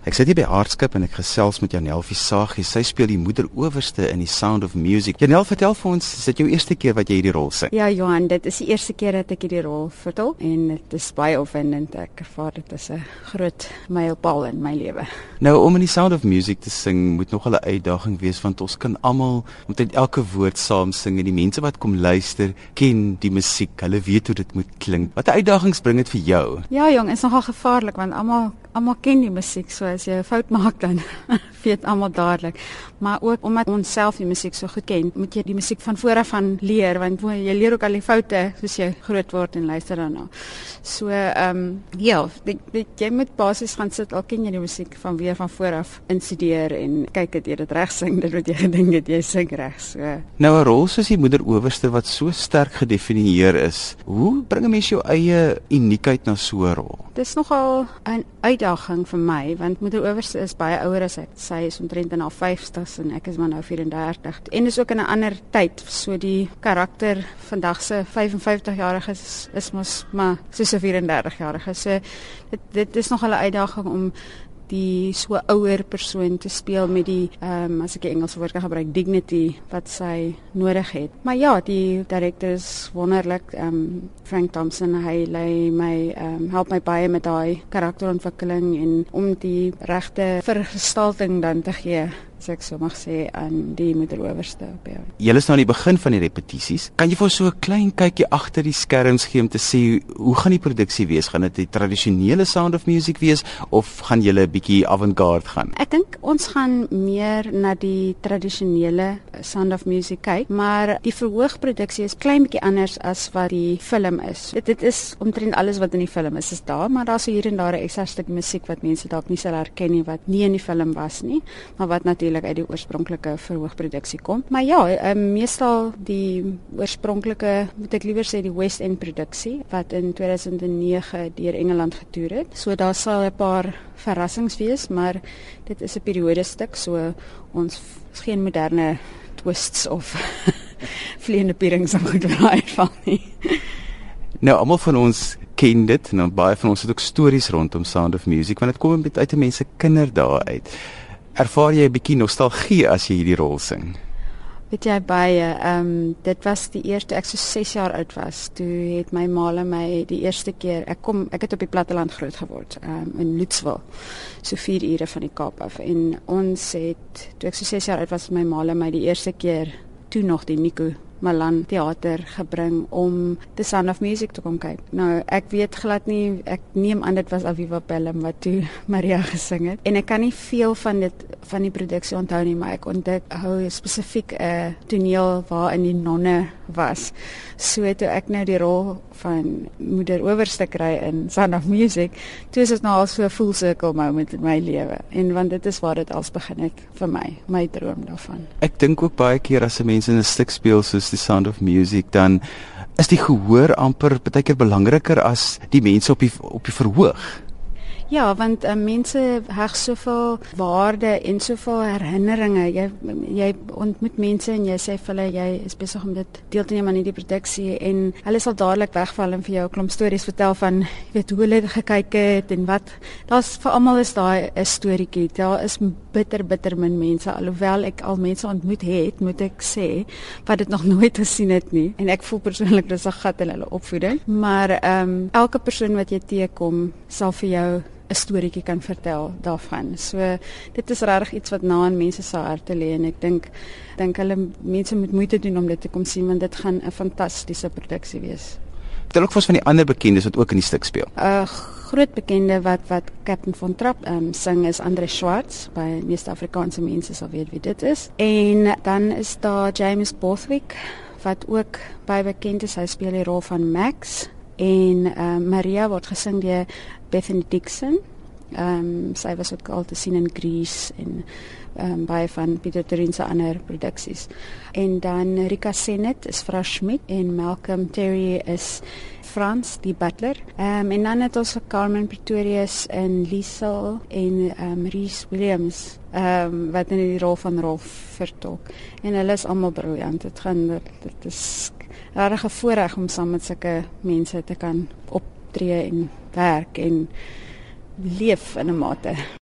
Ek sit hier by Aardskip en ek gesels met Janel Visagie. Sy speel die moeder owerste in die Sound of Music. Janel, vertel vir ons, is dit jou eerste keer wat jy hierdie rol sing? Ja, Johan, dit is die eerste keer dat ek hierdie rol vertol en dit is baie opwindend. Ek ervaar dit as 'n groot mylpaal in my lewe. Nou om in die Sound of Music te sing moet nog 'n uitdaging wees want ons kan almal omtrent elke woord saam sing en die mense wat kom luister ken die musiek. Hulle weet hoe dit moet klink. Watter uitdagings bring dit vir jou? Ja, jong, is nogal gevaarlik want almal almal ken die musiek so as jy 'n fout maak dan weet almal dadelik. Maar ook omdat ons self die musiek so goed ken, moet jy die musiek van voor af aan leer want jy leer ook al die foute soos jy groot word en luister daarna. So ehm um, ja, dit, dit, jy moet basies gaan sit al ken jy die musiek van weer van voor af instudeer en kyk dat jy dit reg sing, dit wat jy gedink het jy sing reg. So Nou 'n rol soos die moeder owerste wat so sterk gedefinieer is. Hoe bring 'n mens jou eie uniekheid na so 'n rol? Dis nogal 'n uitdaging vir my want moeder owerste is baie ouer as ek. Sy is omtrent in haar 50s en ek is maar nou 34. En dis ook in 'n ander tyd. So die karakter vandag se 55-jarige is, is mos maar soos 'n 34-jarige. So dit dit is nogal 'n uitdaging om die so ouer persoon te speel met die ehm um, as ek die Engelse woord kan gebruik dignity wat sy nodig het. Maar ja, die direkteur is wonderlik. Ehm um, Frank Thompson hy lê my ehm um, help my baie met daai karakterontwikkeling en om die regte vergestalting dan te gee as ek so mag sê aan die moederowerste op jou. Jy is nou aan die begin van die repetisies. Kan jy vir ons so 'n klein kykie agter die skerms gee om te sê hoe gaan die produksie wees? Gaan dit die tradisionele Sound of Music wees of gaan julle 'n bietjie avant-garde gaan? Ek dink ons gaan meer na die tradisionele Sound of Music kyk, maar die verhoogproduksie is klein bietjie anders as wat die film is. Dit dit is omtrent alles wat in die film is is daar, maar daar's hier en daar 'n ekstra stuk musiek wat mense dalk nie sal herken nie wat nie in die film was nie, maar wat natuurlik uit die oorspronklike verhoogproduksie kom. Maar ja, um, meestal die oorspronklike, moet ek liewer sê die West End produksie wat in 2009 deur Engeland getoer het. So daar sal 'n paar verrassings wees, maar dit is 'n periodestuk, so ons geen moderne twists of vleiende pierings om goed te uitval nie. Nou almal van ons ken dit en dan baie van ons het ook stories rondom Sound of Music want dit kom met uit mense kinderdae uit. Ervaar jy 'n bietjie nostalgie as jy hierdie rol sing? Weet jy baie, ehm um, dit was die eerste ek so 6 jaar oud was, toe het my ma en my die eerste keer, ek kom ek het op die platteland groot geword, ehm um, in Lutswil. So 4 ure van die Kaap af en ons het toe ek so 6 jaar oud was, my ma en my die eerste keer toe nog die Nico Malan teater gebring om The Sound of Music te kom kyk. Nou, ek weet glad nie, ek neem aan dit was Aviva Pelham wat toe Maria gesing het. En ek kan nie veel van dit van die produksie onthou nie, maar ek onthou spesifiek 'n toneel waarin die nonne was. So toe ek nou die rol van moeder owerste kry in Sound of Music, toe is dit nou al so 'n full circle moment in my lewe. En want dit is waar dit als begin het vir my, my droom daarvan. Ek dink ook baie keer as 'n mens in 'n stuk speel soos The Sound of Music, dan is die gehoor amper baie keer belangriker as die mense op die op die verhoog. Ja, want uh, mense heg soveel waarde en soveel herinneringe. Jy jy ontmoet mense en jy sê vir hulle jy is besig om dit deel te neem aan hierdie produksie en hulle sal dadelik wegval en vir jou 'n klomp stories vertel van jy weet hoe hulle gekyk het en wat. Daar's vir almal is daai 'n storieetjie. Daar is bitter bitter min mense alhoewel ek al mense ontmoet het, moet ek sê, wat dit nog nooit gesien het nie. En ek voel persoonlik dis 'n gat in hulle opvoeding. Maar ehm um, elke persoon wat jy teekom sal vir jou 'n storieetjie kan vertel daarvan. So dit is regtig iets wat na in mense se harte lê en ek dink dink hulle mense moet moeite doen om dit te kom sien want dit gaan 'n fantastiese produksie wees. Vertel ook vir ons van die ander bekendes wat ook in die stuk speel. 'n Groot bekende wat wat Captain von Trapp um, sing is Andre Schwartz by meeste Afrikaanse mense sal weet wie dit is. En dan is daar James Bothwick wat ook baie bekend is. Hy speel die rol van Max en uh, Maria word gesing deur Bethany Dixon. Ehm um, sy was ook al te sien in Grease en ehm um, baie van Pieter Torin se ander produksies. En dan Rika Senet is Frau Schmidt en Malcolm Terry is Frans die butler. Ehm um, en dan het ons Carmen Pretorius en Liesel en ehm um, Reese Williams ehm um, wat in die rol van Rolf vertolk. En hulle is almal briljant. Dit gaan dit is 'n regte voorreg om saam met sulke mense te kan optree en werk en leef in 'n mate.